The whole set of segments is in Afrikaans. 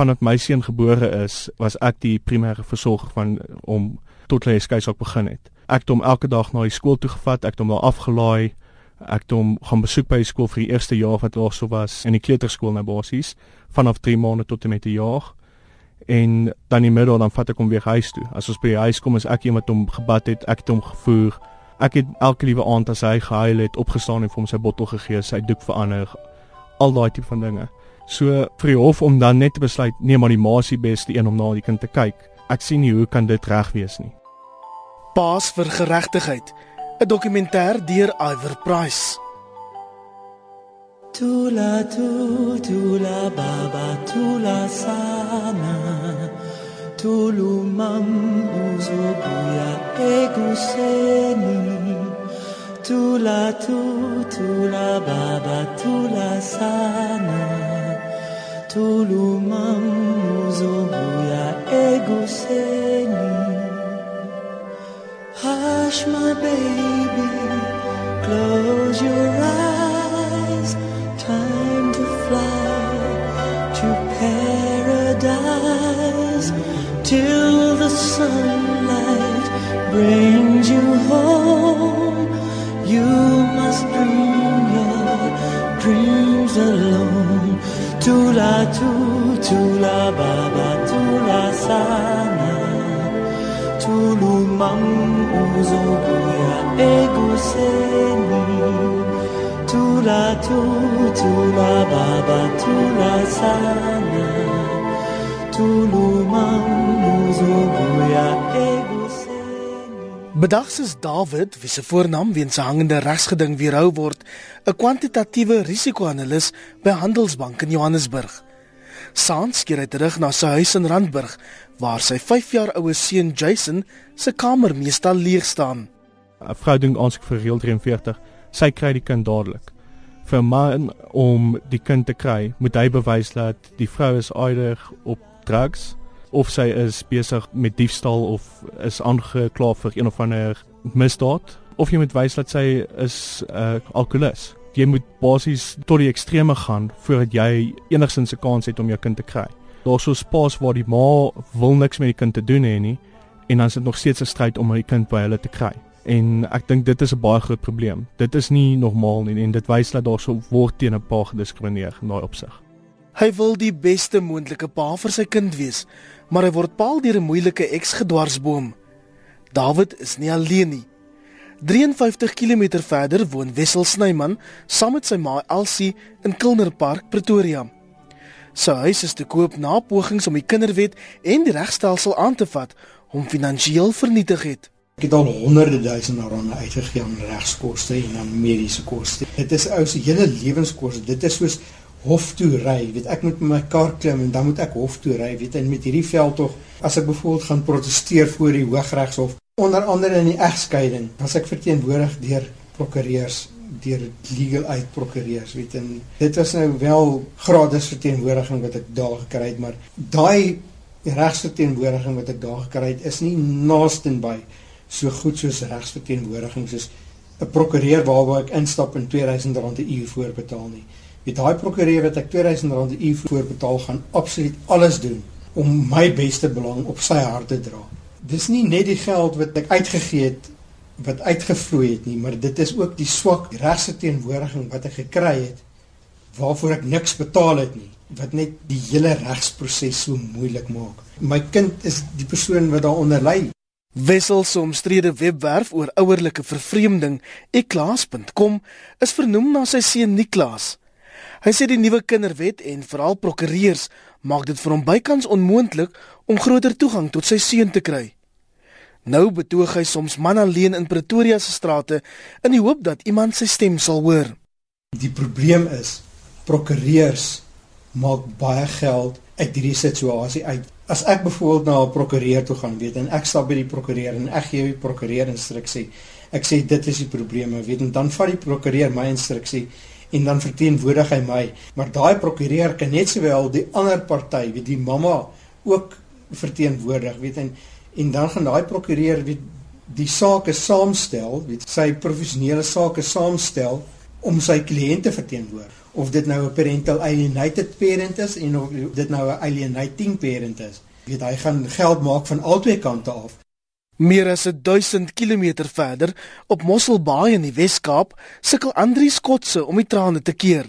vanaf my seun gebore is, was ek die primêre versorger van om tot hy skeisak begin het. Ek het hom elke dag na die skool toe gevat, ek het hom daar afgelaai. Ek het hom gaan besoek by die skool vir die eerste jaar wat daar so was in die kleuterskool na basies vanaf 3 maande tot en met 'n jaar. En dan in die middag dan vat ek hom weer huis toe. As ons by die huis kom is ek iemand hom gebad het, ek het hom gevoer. Ek het elke liewe aand as hy gehuil het, opgestaan en vir hom sy bottel gegee, sy doek verander, al daai tipe van dinge. So vir die hof om dan net te besluit nee maar die maasie beste een om na die kind te kyk. Ek sien nie hoe kan dit reg wees nie. Paas vir geregtigheid. 'n Dokumentêr deur Iver Price. Tula tu tula baba tula sana Tulu mam uzubuya eguseni Tula tu tula baba tula sana tulumam uzobuya eguseni. Hush my baby close your eyes. Time to fly to paradise. Till the sunlight brings you home you must dream your dreams alone Tula tu tula baba tula sana. Tulu mam uzo buya eguseni Tula tu tula baba tula sana. Tulu mam uzo buya eguseni Bedags is David, wie se voornaam weens sy hangende regsgeding weerhou word, 'n kwantitatiewe risiko-analis by Handelsbank in Johannesburg. Saans keer hy terug na sy huis in Randburg waar sy 5 jaar oue seun Jason se kamer meestal leeg staan. 'n Vrou doen aansoek vir reël 43. Sy kry die kind dadelik. Vir 'n man om die kind te kry, moet hy bewys dat die vrou is eider op drugs of sy is besig met diefstal of is aangekla vir een of ander misdaad of jy moet wys dat sy is 'n uh, alkolikus. Jy moet basies tot die ekstreme gaan voordat jy enigsins 'n kans het om jou kind te kry. Daar's so 'n spaas waar die ma wil niks met die kind te doen hê nie en dan is dit nog steeds 'n stryd om die kind by hulle te kry. En ek dink dit is 'n baie groot probleem. Dit is nie normaal nie en dit wys dat daar so word teen 'n pa gediskrimineer in daai opsig. Hy wil die beste moontlike pa vir sy kind wees, maar hy word paal deur 'n moeilike eks-gedwarsboom. David is nie alleen nie. 53 km verder woon Wessel Snyman saam met sy ma Elsie in Kilner Park, Pretoria. Sy huis is te koop na pogings om die kinderwet en die regstelsel aan te vat hom finansiëel vernietig het. Ek het al honderde duisende rande uitgegee aan regskoste en aan mediese koste. Dit is ou se hele lewenskoste. Dit is soos hof toe ry. Weet ek moet met my kar klim en dan moet ek hof toe ry. Weet en met hierdie veld tog as ek byvoorbeeld gaan proteseer voor die Hooggeregshof onder andere in die egskeiding, was ek verteenwoordig deur prokureurs deur legal aid prokureurs weet en dit was nou wel gratis verteenwoordiging wat ek daar gekry het maar daai regsverteenwoordiging wat ek daar gekry het is nie naaste by so goed soos regsverteenwoordiging soos 'n prokureur waarby ek instap en R2000 'n uur voorbetaal nie. Met daai prokureur wat ek R2000 'n uur voorbetaal gaan absoluut alles doen om my beste belang op sy hart te dra. Dis nie net die geld wat ek uitgegee het wat uitgevloei het nie, maar dit is ook die swak regsverteenwoordiging wat ek gekry het waarvoor ek niks betaal het nie wat net die hele regsproses so moeilik maak. My kind is die persoon wat daaronder ly. Wessel se omstrede webwerf oor ouerlike vervreemding, eklas.com, is vernoem na sy seun Niklas. Hy sê die nuwe kinderwet en veral prokureurs maak dit vir hom bykans onmoontlik om groter toegang tot sy seun te kry. Nou betoog hy soms man alleen in Pretoria se strate in die hoop dat iemand sy stem sal hoor. Die probleem is prokureurs maak baie geld uit hierdie situasie uit as ek byvoorbeeld na 'n prokureur toe gaan, weet en ek stap by die prokureur en ek gee die prokureur instruksie. Ek sê dit is die probleme, weet en dan vat die prokureur my instruksie en dan verteenwoordig hy my. Maar daai prokureur kan net sowel die ander party, weet die mamma ook verteenwoordig, weet en en dan gaan daai prokureur weet die sake saamstel, weet sy professionele sake saamstel om sy kliënte verteenwoordig of dit nou 'n parental alienated parent is en of dit nou 'n alienating parent is. Weet hy gaan geld maak van albei kante af. Meer as 1000 km verder op Mosselbaai in die Wes-Kaap sukkel Andri Skotse om die trane te keer.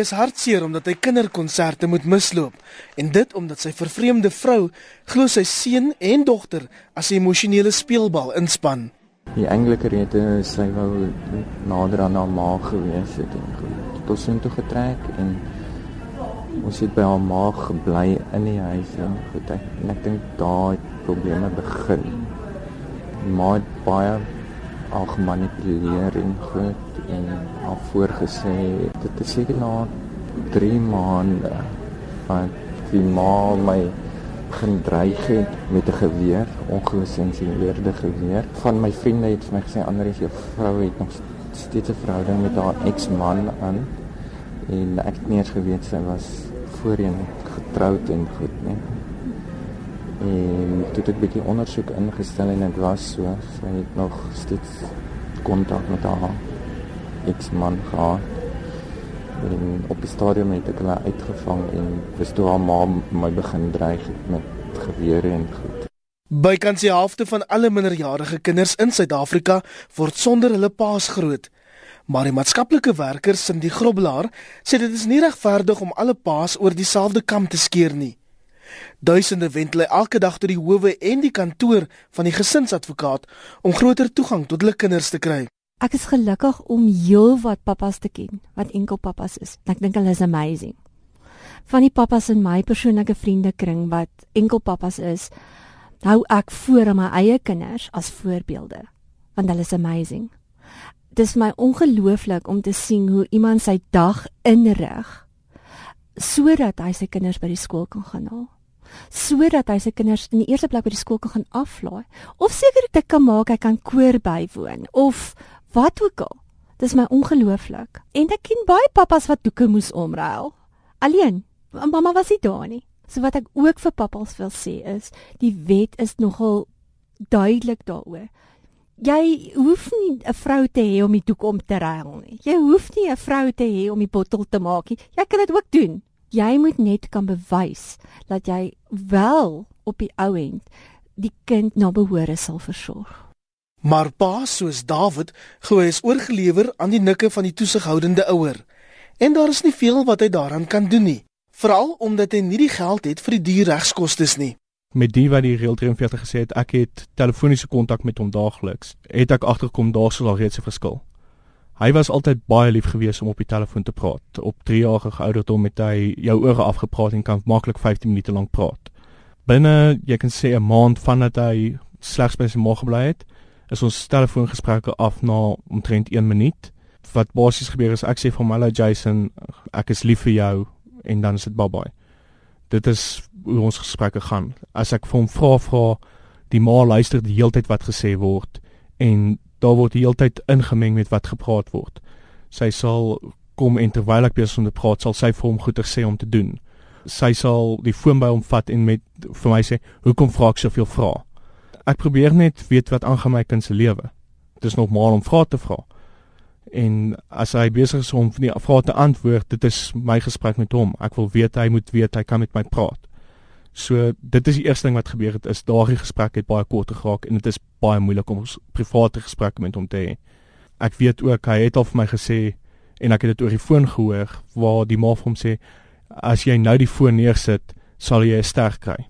Is hartseer omdat hy kinderkonserte moet misloop en dit omdat sy vervreemde vrou glo sy seun en dogter as 'n emosionele speelbal inspann. Die engelike rede is sy wou nader aan haar ma gewees het en goed. Ons het toe getrek en ons het by haar ma gebly in die huis en goed. Ek, en ek dink daai probleme begin. Ma het baie al gemanipuleer en goed en al voorgesê dit is seker na 3 maande van die ma my begin dreig met 'n geweer, ongesensureerde geweer. Van my vriende het vir my gesê Andries, jou vrou het nog steeds 'n verhouding met haar eksman aan en ek het nie eens geweet sy was voorheen getroud en goed nie. En toe het ek bietjie ondersoek ingestel en dit was so, sy het nog steeds kontak met haar eksman gehad. En op die stadium het ek hulle uitgevang en dis toe haar ma my begin dreig met gewere en goed. Bykans die helfte van alle minderjarige kinders in Suid-Afrika word sonder hulle paas groot. Maar die maatskaplike werker Cindy Grobelaar sê dit is nie regverdig om alle paas oor dieselfde kam te skeer nie. Duisende wend hulle elke dag tot die howe en die kantoor van die gesinsadvokaat om groter toegang tot hulle kinders te kry. Ek is gelukkig om heelwat pappas te ken wat enkel pappas is. Ek dink hulle is amazing. Van die pappas in my persoonlike vriendekring wat enkel pappas is, hou ek voor aan my eie kinders as voorbeelde want hulle is amazing. Dit is my ongelooflik om te sien hoe iemand sy dag inrig sodat hy sy kinders by die skool kan gaan haal sodat hy sy kinders in die eerste plek by die skool kan gaan aflaai of seker dit kan maak hy kan koor bywoon of wat ook al. Dis my ongelooflik. En ek ken baie pappas wat doeke moes omruil. Alleen, mamma was nie daar nie. So wat ek ook vir pappas wil sê is, die wet is nogal duidelik daaroor. Jy hoef nie 'n vrou te hê om die doek om te ruil nie. Jy hoef nie 'n vrou te hê om die bottel te maak nie. Jy kan dit ook doen. Jy moet net kan bewys dat jy wel op die ou end die kind na behore sal versorg. Maar pa soos Dawid glo hy is oorgelewer aan die nikke van die toesighoudende ouer. En daar is nie veel wat hy daaraan kan doen nie, veral omdat hy nie die geld het vir die duur regskoste nie. Met die wat die reël 43 gesê het, ek het telefoniese kontak met hom daagliks. Het ek agterkom daar sou al reeds 'n verskil. Hy was altyd baie lief geweest om op die telefoon te praat. Op 3 jaar ouderdom het hy jou ore afgepraat en kan maklik 15 minute lank praat. Binne, jy kan sê 'n maand vandat hy slegs by sy ma gebly het, is ons telefoongesprekke af na omtrent 1 minuut. Wat basies gebeur is ek sê vir Mala Jason, ek is lief vir jou en dan is dit bye bye. Dit is hoe ons gesprekke gaan. As ek vir hom vra vra, die ma luister die hele tyd wat gesê word en daar word die hele tyd ingemeng met wat gepraat word. Sy sal kom en terwyl ek besig om te praat, sal sy vir hom goeie sê om te doen. Sy sal die foon by hom vat en met vir my sê, "Hoekom vra ek soveel vrae?" Ek probeer net weet wat aangaan my kind se lewe. Dit is normaal om vrae te vra. En as hy besig is om die vrae te antwoord, dit is my gesprek met hom. Ek wil weet hy moet weet hy kan met my praat. So dit is die eerste ding wat gebeur het is daardie gesprek het baie kort geraak en dit is baie moeilik om private gesprekke met hom te hê. Ek weet ook hy het al vir my gesê en ek het dit oor die foon gehoor waar die ma vir hom sê as jy nou die foon neersit, sal jy 'n ster kry.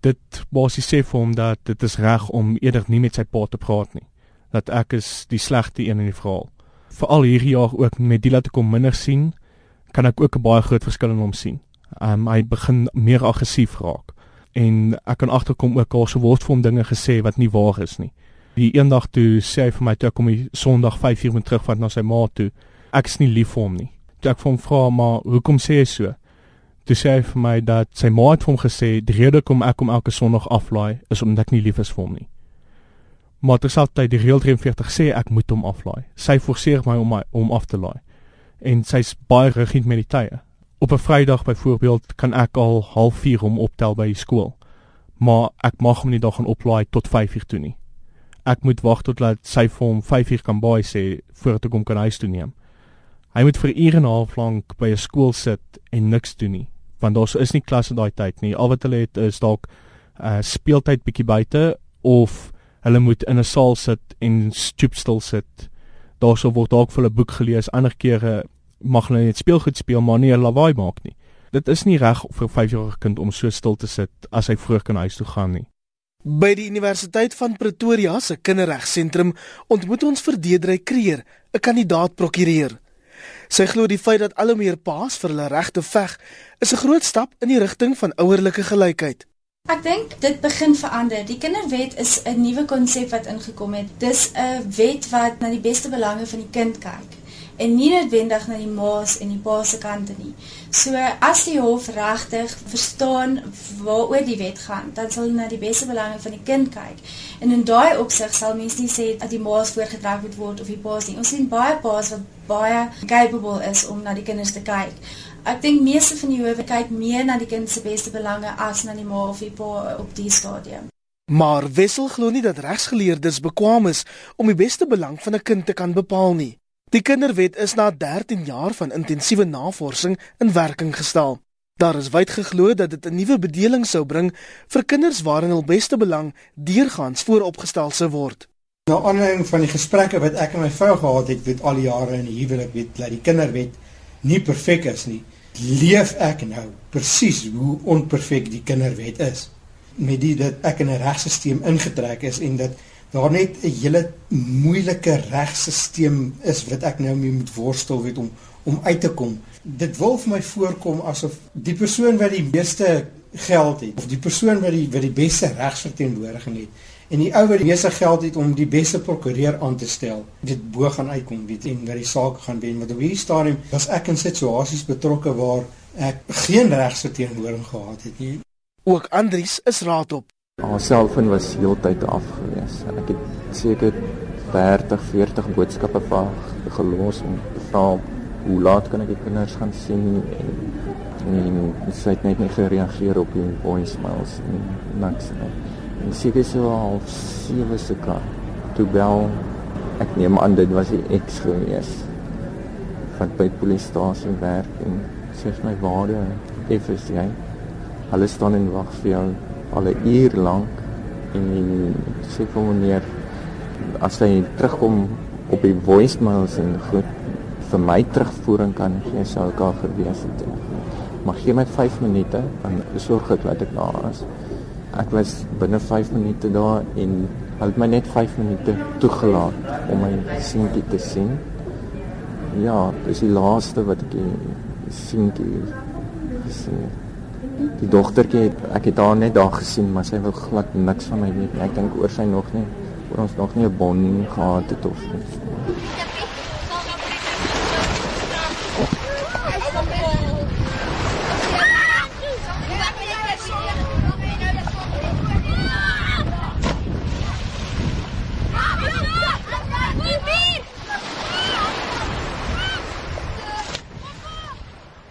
Dit basies sê vir hom dat dit is reg om eerder nie met sy pa te praat nie. Dat ek is die slegte een in die verhaal. Veral hierdie jaar ook met die laat ek hom minder sien, kan ek ook 'n baie groot verskil in hom sien. Um, hy begin meer aggressief raak en ek kan agterkom ook al so word vir hom dinge gesê wat nie waar is nie. Die eendag toe sê hy vir my toe ek kom die Sondag 5 uur moet terugvat na sy ma toe. Ek is nie lief vir hom nie. Toe ek vir hom vra maar hoekom sê jy so? Toe sê hy vir my dat sy ma het vir hom gesê die rede hoekom ek hom elke Sondag aflaai is omdat ek nie lief is vir hom nie. Maar terselfdertyd die reël 43 sê ek moet hom aflaai. Sy forceer my om my om af te laai. En sy's baie rigied met die tye. Op 'n Vrydag byvoorbeeld kan ek al 04:30 hom optel by die skool. Maar ek mag hom nie dan gaan oplaai tot 5:00 toe nie. Ek moet wag tot laat sy vir hom 5:00 kan baie sê voordat ek hom kan huis toe neem. Hy moet vir ure en 'n half lank by 'n skool sit en niks doen nie, want daar is nie klasse daai tyd nie. Al wat hulle het is dalk uh speeltyd bietjie buite of hulle moet in 'n saal sit en stoepstil sit. Daarso word dalk vir 'n boek gelees, ander kere mag hulle net speelgoed speel maar nie 'n lawaai maak nie. Dit is nie reg vir 'n 5-jarige kind om so stil te sit as hy vroeg kan huis toe gaan nie. By die Universiteit van Pretoria se kinderregsentrum ontmoet ons vir Deedrey Kreer, 'n kandidaat prokureur. Sy glo die feit dat al hoe meer paas vir hulle regte veg, is 'n groot stap in die rigting van ouerlike gelykheid. Ek dink dit begin verander. Die kinderwet is 'n nuwe konsep wat ingekom het. Dis 'n wet wat na die beste belange van die kind kyk en nie noodwendig na die ma's en die pa se kante nie. So as die hof regtig verstaan waaroor die wet gaan, dan sal hulle na die beste belange van die kind kyk. En in daai opsig sal mense nie sê dat die ma's voorgetrek moet word of die pa's nie. Ons sien baie pa's wat baie capable is om na die kinders te kyk. Ek dink meeste van die howe kyk meer na die kind se beste belange as na die ma of die pa op die stadium. Maar Wessel glo nie dat regsgeleerdes bekwam is om die beste belang van 'n kind te kan bepaal nie. Die kinderwet is na 13 jaar van intensiewe navorsing in werking gestel. Daar is wyd geglo dat dit 'n nuwe bedeling sou bring vir kinders waarin hul beste belang deurgangs vooropgestel sou word. Na aanleiding van die gesprekke wat ek en my vrou gehad het met al die jare in die huwelik, weet dat die kinderwet nie perfek is nie, leef ek nou presies hoe onperfek die kinderwet is. Met die dat ek in 'n regstelsel ingetrek is en dat daar net 'n hele moeilike regstelsel is wat ek nou mee moet worstel weet om om uit te kom. Dit wil vir my voorkom asof die persoon wat die meeste geld het of die persoon wat die wat die beste regsverteenwoordiging het en die ou wat die meeste geld het om die beste prokureur aan te stel, dit bo gaan uitkom weet en dat die saak gaan wen. Want op hierdie stadium was ek in situasies betrokke waar ek geen regsverteenwoordiging gehad het nie. Ook Andries is raad op. Haar selfoon was heeltyd af gewees. Ek het seker 30, 40 boodskappe vir gelos om te vra hoe laat kan ek die kinders gaan sien en en sy het net nie gereageer op die voicemails en niks nie. En seker so half 7 se kant. Toe bel ek neem aan dit was die ex gewees wat by die polisiestasie werk en sê vir my waar effens jy hulle staan en wag vir jou al 'n uur lank en sê vir meneer as hy terugkom op die voicemails en goed vir my terugvoering kan gee sou ek al gewees het. Maar gee my 5 minute dan sorg ek dat ek daar is. Ek was binne 5 minute daar en hulle het my net 5 minute toegelaat om my seentjie te sien. Ja, dis die laaste wat ek die seentjie gesien het. Die dogtertjie, ek het haar net daar gesien, maar sy wil glad niks van my weet nie. Ek dink oor sy nog nie, oor ons nog nie 'n bonding gehad het of iets.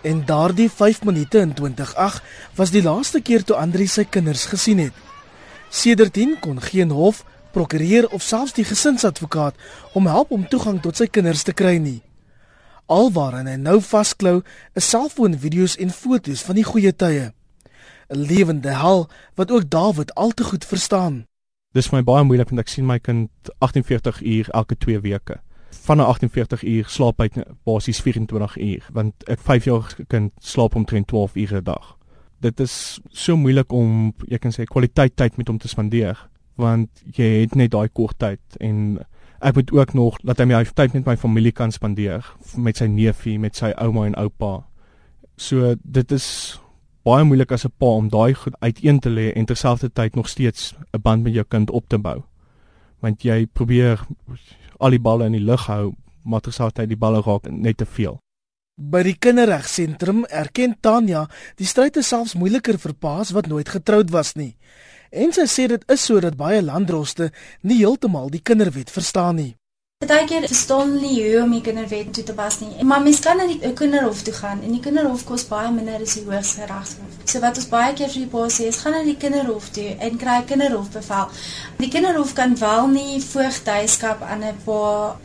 En daardie 5 minute in 2008 was die laaste keer toe Andri sy kinders gesien het. Sedertdien kon geen hof, prokureur of selfs die gesinsadvokaat hom help om toegang tot sy kinders te kry nie. Alwaar hy nou vasklou, is selfoonvideo's en foto's van die goeie tye. 'n Lewende hel wat ook Dawid al te goed verstaan. Dis vir my baie moeilik want ek sien my kind 48 uur elke 2 weke. Van 'n 48 uur slaap hy basies 24 uur want 'n 5-jarige kind slaap omtrent 12 ure 'n dag. Dit is so moeilik om jy kan sê kwaliteit tyd met hom te spandeer want jy het net daai kort tyd en ek moet ook nog laat hy my tyd met my familie kan spandeer met sy neefie, met sy ouma en oupa. So dit is baie moeilik as 'n pa om daai goed uiteen te lê en terselfdertyd nog steeds 'n band met jou kind op te bou. Want jy probeer al die balle in die lug hou, maar terselfdertyd die balle raak net te veel. By die kinderregsentrum erken Tanya die stryd is selfs moeiliker vir paas wat nooit getroud was nie. En sy sê dit is sodat baie landdroste nie heeltemal die kinderwet verstaan nie. Partykeer verstaan hulle nie hoe om die kinderwet toe te pas nie. Maar mens kan na die kinderhof toe gaan en die kinderhof kos baie minder as die hoogste regshof. So wat ons baie keer vir die pa sê is gaan na die kinderhof toe en kry kinderhofbevel. Die kinderhof kan wel nie voogdyskap aan 'n pa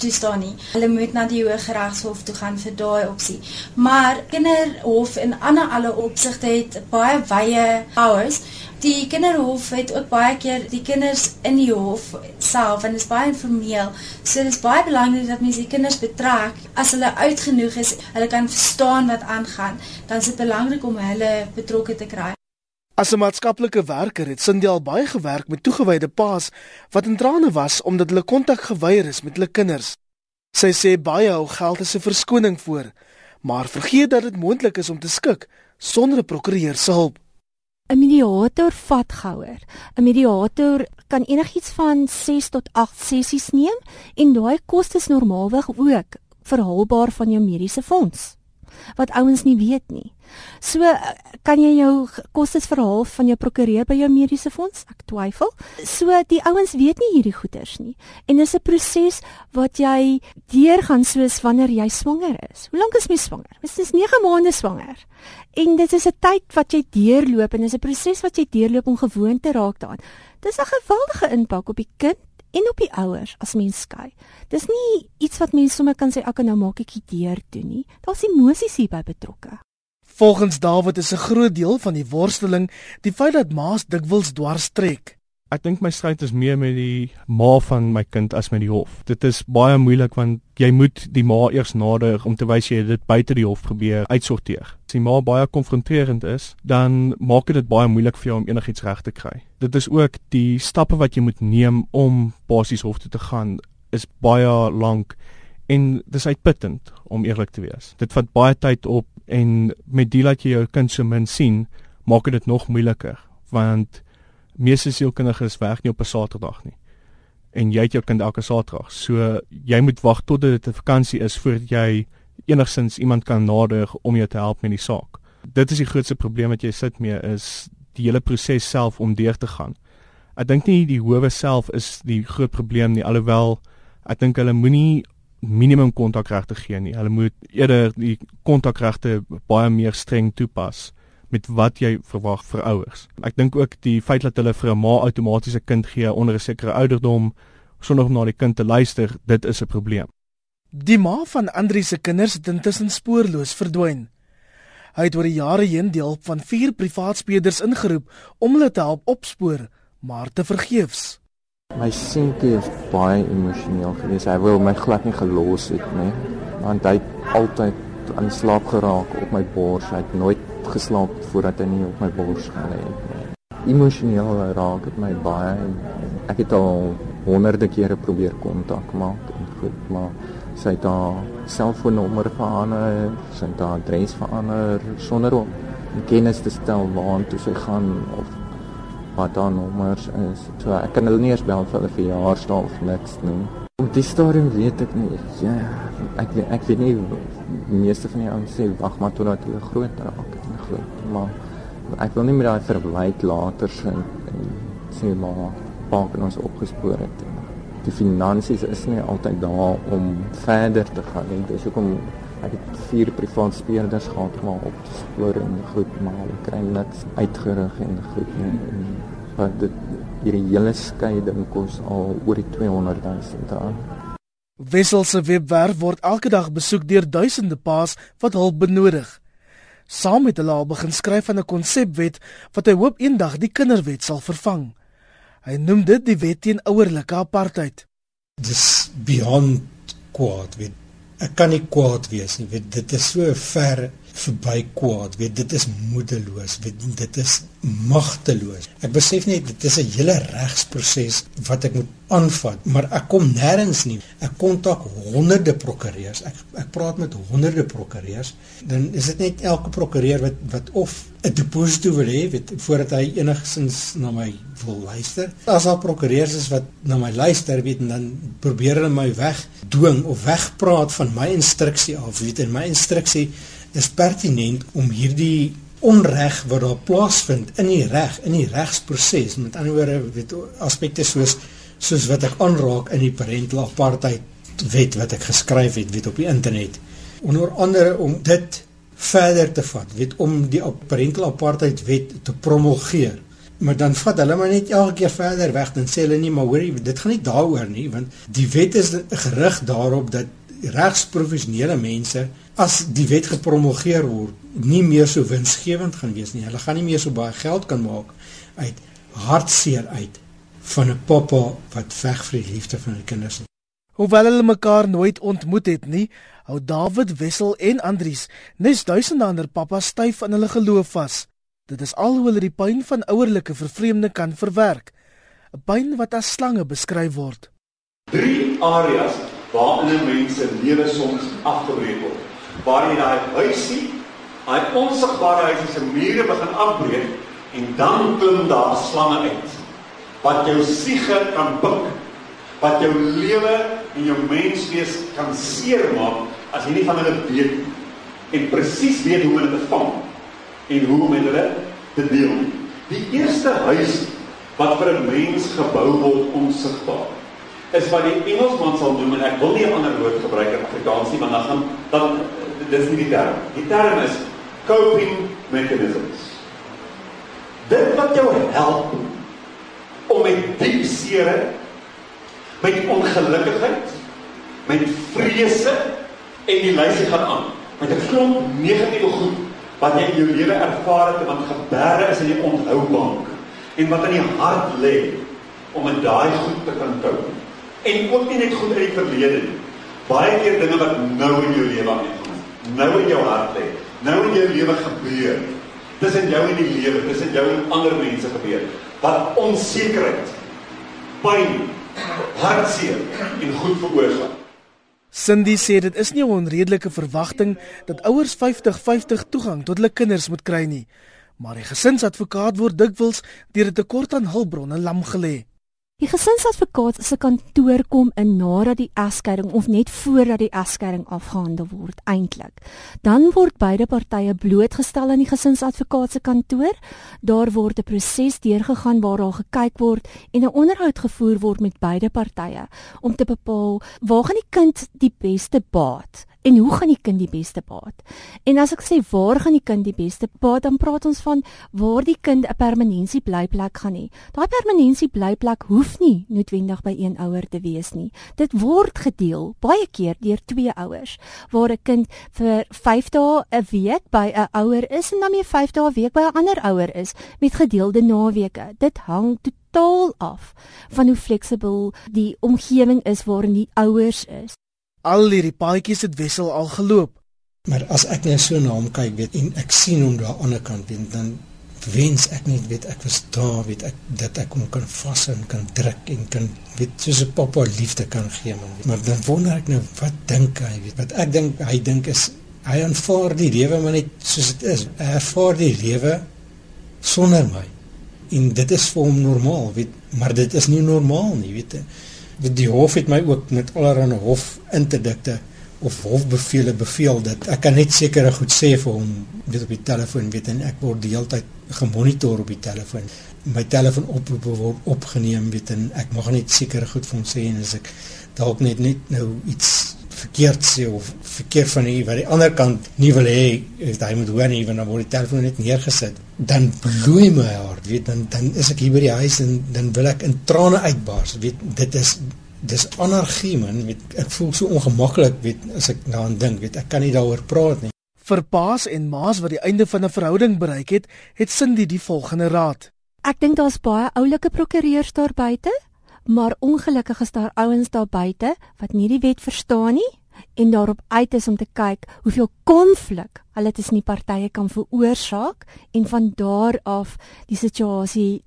toestaan nie. Hulle moet na die hoë regshof toe gaan vir daai opsie. Maar kinderhof in ander alle opsigte het baie wye powers die kinderhof het ook baie keer die kinders in die hof self en is baie informeel. So dit is baie belangrik dat mense die kinders betrek as hulle uitgenoeg is, hulle kan verstaan wat aangaan. Dan is dit belangrik om hulle betrokke te kry. As 'n maatskaplike werker het Cindy al baie gewerk met toegewyde paas wat in trane was omdat hulle kontak geweier is met hulle kinders. Sy sê baie hou geld as 'n verskoning voor, maar vergeet dat dit moontlik is om te skik sonder 'n prokureur se hulp. 'n mediator vat gouer. 'n Mediator kan enigiets van 6 tot 8 sessies neem en daai kostes normaalweg ook verhaalbaar van jou mediese fonds wat ouens nie weet nie. So kan jy jou kostes verhaal van jou prokureur by jou mediese fonds? Ek twyfel. So die ouens weet nie hierdie goeders nie. En dis 'n proses wat jy deurgaan soos wanneer jy swanger is. Hoe lank is mens swanger? Dis is 9 maande swanger. En dit is 'n tyd wat jy deurloop en dis 'n proses wat jy deurloop om gewoon te raak daaraan. Dis 'n geweldige impak op die kind en op die ouers as mens skei. Dis nie iets wat mense sommer kan sê ek kan nou maak ek dit deur doen nie. Daar's emosies hierby betrokke. Volgens Dawid is 'n groot deel van die worsteling die feit dat ma's dikwels dwars trek. Ek dink my stryd is meer met die ma van my kind as met die hof. Dit is baie moeilik want jy moet die ma eers nader om te wys jy het dit buite die hof probeer uitsorteer. As die ma baie konfronterend is, dan maak dit baie moeilik vir jou om enigiets reg te kry. Dit is ook die stappe wat jy moet neem om basies hof toe te gaan is baie lank en dis uitputtend om eerlik te wees. Dit vat baie tyd op en met die dat jy jou kind so min sien, maak dit nog moeiliker want meeste sielkundiges werk nie op 'n Saterdag nie. En jy het jou kind elke Saterdag. So jy moet wag tot dit 'n vakansie is voordat jy enigsins iemand kan nader om jou te help met die saak. Dit is die grootste probleem wat jy sit mee is die hele proses self om deur te gaan. Ek dink nie die howe self is die groot probleem nie alhoewel ek dink hulle moenie minimum kontakregte gee nie. Hulle moet eerder die kontakregte baie meer streng toepas met wat jy verwag vir ouers. Ek dink ook die feit dat hulle vir 'n ma outomaties 'n kind gee onder 'n sekere ouderdom sonder om na die kind te luister, dit is 'n probleem. Die ma van Andri se kinders het intussen spoorloos verdwyn. Hy het oor die jare heen die hulp van vier privaat speurders ingeroep om hulle te help opspoor, maar te vergeefs. My seentjie is baie emosioneel geweest. Hy wou my glad nie gelos het nie, want hy het altyd aan slaap geraak op my bors. Hy het nooit geslaap voordat hy nie op my bors gelê het nie. Emosioneel raak dit my baie. Ek het al honderde kere probeer kontak maak en goed, maar sy het haar selfoonnommer verander, sy het haar adres verander sonder om kennis te stel waartoe sy gaan of wat haar nommers is. So ek kan hulle nie eens bel vir hulle verjaarsdag of niks nie. Op die stadium weet ek nie. Ja, ek ek weet nie die meeste van die ouens sê wag maar totdat hulle groot raak groot, maar ek wil nie met daai verwyk later sin en sê maar bank ons opgespoor het. Die finansies is nie altyd daar om verder te gaan nie. Dis hoekom ek het vier privaat speurders gehad om op te spoor en goed maar hulle kry niks uitgerig en goed nie. En wat dit hierdie hele skeiding kos al oor die 200 000 aan. Wissel se webwerf word elke dag besoek deur duisende paas wat hulp benodig. Saam met hulle al begin skryf van 'n konsepwet wat hy hoop eendag die kinderwet sal vervang. Hy noem dit die wet teen ouerlike apartheid. Dis beyond kwaad, weet. Ek kan nie kwaad wees nie, weet. Dit is so ver verby kwaad, weet. Dit is moedeloos, weet. Dit is magteloos. Ek besef net dit is 'n hele regsproses wat ek moet aanvat, maar ek kom nêrens nie. Ek kontak honderde prokureurs. Ek ek praat met honderde prokureurs. Dan is dit net elke prokureur wat wat of 'n deposito wil hê, weet, voordat hy enigsins na my wil luister. As al prokureurs is wat na my luister, weet, en dan probeer hulle my weg dwing of wegpraat van my instruksie af, weet, en my instruksie is pertinent om hierdie onreg wat daar plaasvind in die reg in die regsproses met ander woorde weet aspekte soos soos wat ek aanraak in die parental apartheid wet wat ek geskryf het weet op die internet. Onder andere om dit verder te vat weet om die parental apartheid wet te promulgeer. Maar dan vat hulle maar net elke keer verder weg dan sê hulle nie maar hoor dit gaan nie daaroor nie want die wet is gerig daarop dat regsprofessionele mense as die wet gepromulgeer word nie meer so winsgewend gaan wees nie. Hulle gaan nie meer so baie geld kan maak uit hartseer uit van 'n pappa wat veg vir die liefde van sy kinders. Hoewel hulle mekaar nooit ontmoet het nie, hou David Wessel en Andries nes duisende ander pappas styf aan hulle geloof vas. Dit is al hoe hulle die pyn van ouerlike vervreemding kan verwerk. 'n Pyn wat as slange beskryf word. Drie areas waarin 'n mens se lewe soms afgebreek word. Waar jy daai huisie Hy onsigbare huis se mure begin afbreek en dan klim daar slange uit wat jou siege kan pik, wat jou lewe en jou menswees kan seermaak as jy nie van hulle weet en presies weet hoe om hulle te vang en hoe om hulle te deel. Die eerste huis wat vir 'n mens gebou word onsigbaar is wat die Engelsman sal noem en ek wil nie 'n ander woord gebruik in Afrikaans nie want dan gaan dan dis nie die term. Die term is coping mechanisms. Dit wat jou help om met diep seer, met ongelukkigheid, met vrese en die lysie gaan aan. Met 'n klomp negatiewe goed wat jy in jou lewe ervaar het want gebeure is in die onthoubank en wat in die hart lê om met daai goed te kan cope. En ook nie net goed uit die verlede nie. Baie keer dinge wat nou in jou lewe aangaan. Nou in jou hart lê nou in jou lewe gebeur. Dis in jou en die lewe, dis in jou en ander mense gebeur. Wat onsekerheid, pyn, hartseer en goed veroorsaak. Cindy sê dit is nie 'n onredelike verwagting dat ouers 50-50 toegang tot hulle kinders moet kry nie, maar die gesinsadvokaat word dikwels deur 'n tekort aan hulpbronne lam gelê. Die gesinsadvokaat se kantoor kom in nadat die egskeiding of net voordat die egskeiding afgehandel word eintlik. Dan word beide partye blootgestel aan die gesinsadvokaat se kantoor. Daar word 'n proses deurgegaan waar daar gekyk word en 'n onderhoud gevoer word met beide partye om te bepaal waar gaan die kind die beste baat en hoe gaan die kind die beste baat? En as ek sê waar gaan die kind die beste baat, dan praat ons van waar die kind 'n permanensie blyplek gaan hê. Daai permanensie blyplek hoef nie noodwendig by een ouer te wees nie. Dit word gedeel baie keer deur twee ouers waar 'n kind vir 5 dae 'n week by 'n ouer is en dan weer 5 dae 'n week by 'n ander ouer is met gedeelde naweke. Dit hang totaal af van hoe fleksibel die omgewing is waarin die ouers is. Al hierdie paadjies het Wessel al geloop. Maar as ek net so na hom kyk, weet en ek sien hom daar aan die ander kant, weet, dan wens ek net weet ek was daar, weet ek dat ek hom kan vas en kan druk en kan weet soos 'n pappa liefde kan gee man. Maar dan wonder ek nou wat dink hy, weet wat ek dink hy dink is hy aanvaar die lewe maar net soos dit is. Hy ervaar die lewe sonder my. En dit is vir hom normaal, weet, maar dit is nie normaal nie, weet jy die hof het my ook met allerlei hofinterdikte of hofbevele beveel dat ek kan net sekere goed sê vir hom weet op die telefoon weet en ek word die hele tyd gemonitor op die telefoon. My telefoon oproepe word opgeneem weet en ek mag net sekere goed vir hom sê en as ek dalk net net nou iets verkeerd sê of verkeerd van die wat die ander kant nie wil hê is hy moet hoor nie want dan word die telefoon net neergesit. Dan bloei my hart weet dan dan is ek hier by die huis en dan wil ek in trane uitbars weet. Dit is dis anargie man weet. Ek voel so ongemaklik weet as ek daaraan dink weet. Ek kan nie daaroor praat nie. Vir paas en maas wat die einde van 'n verhouding bereik het het Cindy die volgende raad. Ek dink daar's baie oulike prokureurs daar buite Maar ongelukkig is daar ouens daar buite wat nie die wet verstaan nie en daarop uit is om te kyk hoeveel konflik hulle tussen die partye kan veroorsaak en van daar af die situasie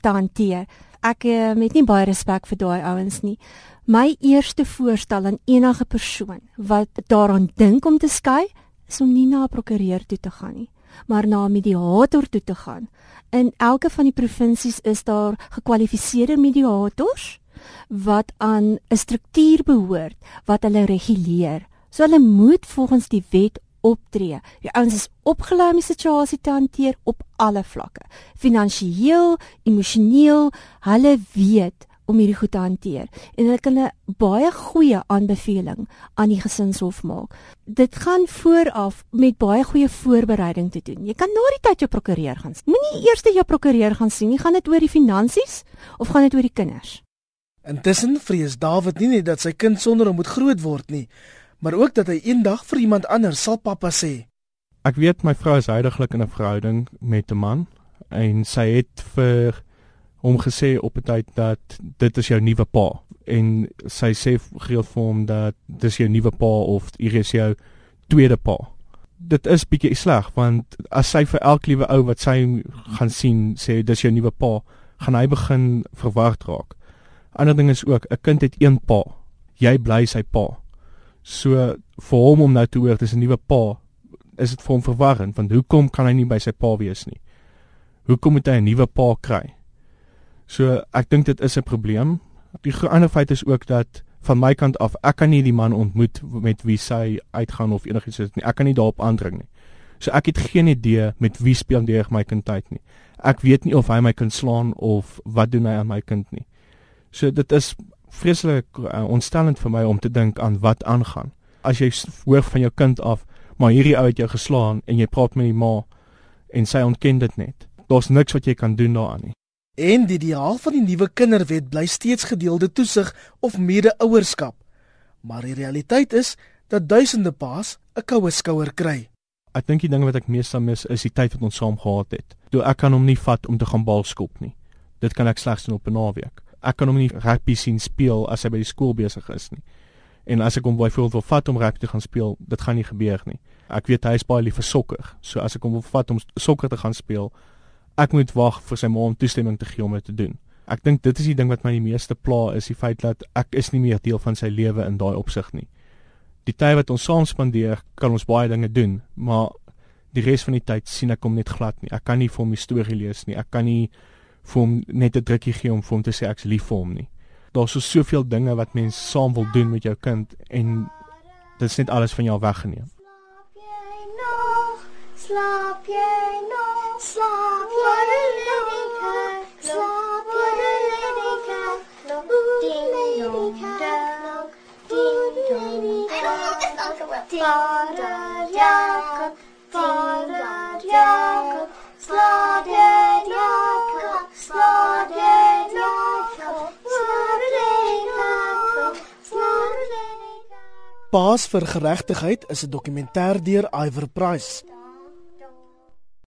te hanteer. Ek het nie baie respek vir daai ouens nie. My eerste voorstel aan enige persoon wat daaraan dink om te skei, is om nie na 'n prokureur toe te gaan nie, maar na 'n mediator toe te gaan. In elke van die provinsies is daar gekwalifiseerde mediators wat aan 'n struktuur behoort wat hulle reguleer. So hulle moet volgens die wet optree. Die ouens is opgelei om die situasie te hanteer op alle vlakke. Finansieel, emosioneel, hulle weet om hierdie goed te hanteer en hulle kan 'n baie goeie aanbeveling aan die gesinshof maak. Dit gaan vooraf met baie goeie voorbereiding te doen. Jy kan na die tyd jou prokureur gaan. Moenie eers jou prokureur gaan sien nie. Gaan dit oor die finansies of gaan dit oor die kinders? Intussen vrees David nie net dat sy kind sonder hom moet groot word nie, maar ook dat hy eendag vir iemand anders sal pappa sê. Ek weet my vrou is heidaglik in 'n verhouding met 'n man en sy het vir hom gesê op 'n tyd dat dit is jou nuwe pa en sy sê gereeld vir hom dat dis jou nuwe pa of hier is jou tweede pa. Dit is bietjie sleg want as sy vir elke liewe ou wat sy gaan sien sê dis jou nuwe pa, gaan hy begin verward raak. Ander ding is ook 'n kind het een pa. Jy bly sy pa. So vir hom om nou te hoor dis 'n nuwe pa, is dit vir hom verwarrend want hoekom kan hy nie by sy pa wees nie? Hoekom moet hy 'n nuwe pa kry? So ek dink dit is 'n probleem. Die ander feit is ook dat van my kant af ek kan nie die man ontmoet met wie sy uitgaan of enigiets soos nie. Ek kan nie daarop aandring nie. So ek het geen idee met wie spandeer my kind tyd nie. Ek weet nie of hy my kind slaan of wat doen hy aan my kind nie. So dit is vreeslik uh, ontstellend vir my om te dink aan wat aangaan. As jy hoor van jou kind af, maar hierdie ou het jou geslaan en jy praat met die ma en sy ontken dit net. Daar's niks wat jy kan doen daaraan nie. En die ideaal van die nuwe kinderwet bly steeds gedeelde toesig of mede-ouerskap. Maar die realiteit is dat duisende paas 'n koue skouer kry. Ek dink die ding wat ek meestal mis is die tyd wat ons saam gehad het. Toe ek kan hom nie vat om te gaan bal skop nie. Dit kan ek slegs doen op 'n naweek ek kan hom nie rugby sien speel as hy by die skool besig is nie. En as ek hom byvoorbeeld wil vat om rugby te gaan speel, dit gaan nie gebeur nie. Ek weet hy is baie lief vir sokker. So as ek hom wil vat om sokker te gaan speel, ek moet wag vir sy ma om toestemming te gee om dit te doen. Ek dink dit is die ding wat my die meeste pla is die feit dat ek is nie meer deel van sy lewe in daai opsig nie. Die tyd wat ons saam spandeer, kan ons baie dinge doen, maar die res van die tyd sien ek hom net glad nie. Ek kan nie vir hom 'n storie lees nie. Ek kan nie vir hom net 'n drukkie gee om vir hom te sê ek's lief vir hom nie. Daar's so soveel dinge wat mens saam wil doen met jou kind en dit is net alles van jou weggeneem. Slaap jy nog? Slaap jy nog? Vader Jakob, Vader Jakob, jy Jakob, jy Jakob, Paas vir geregtigheid is 'n dokumentêr deur Iver Price.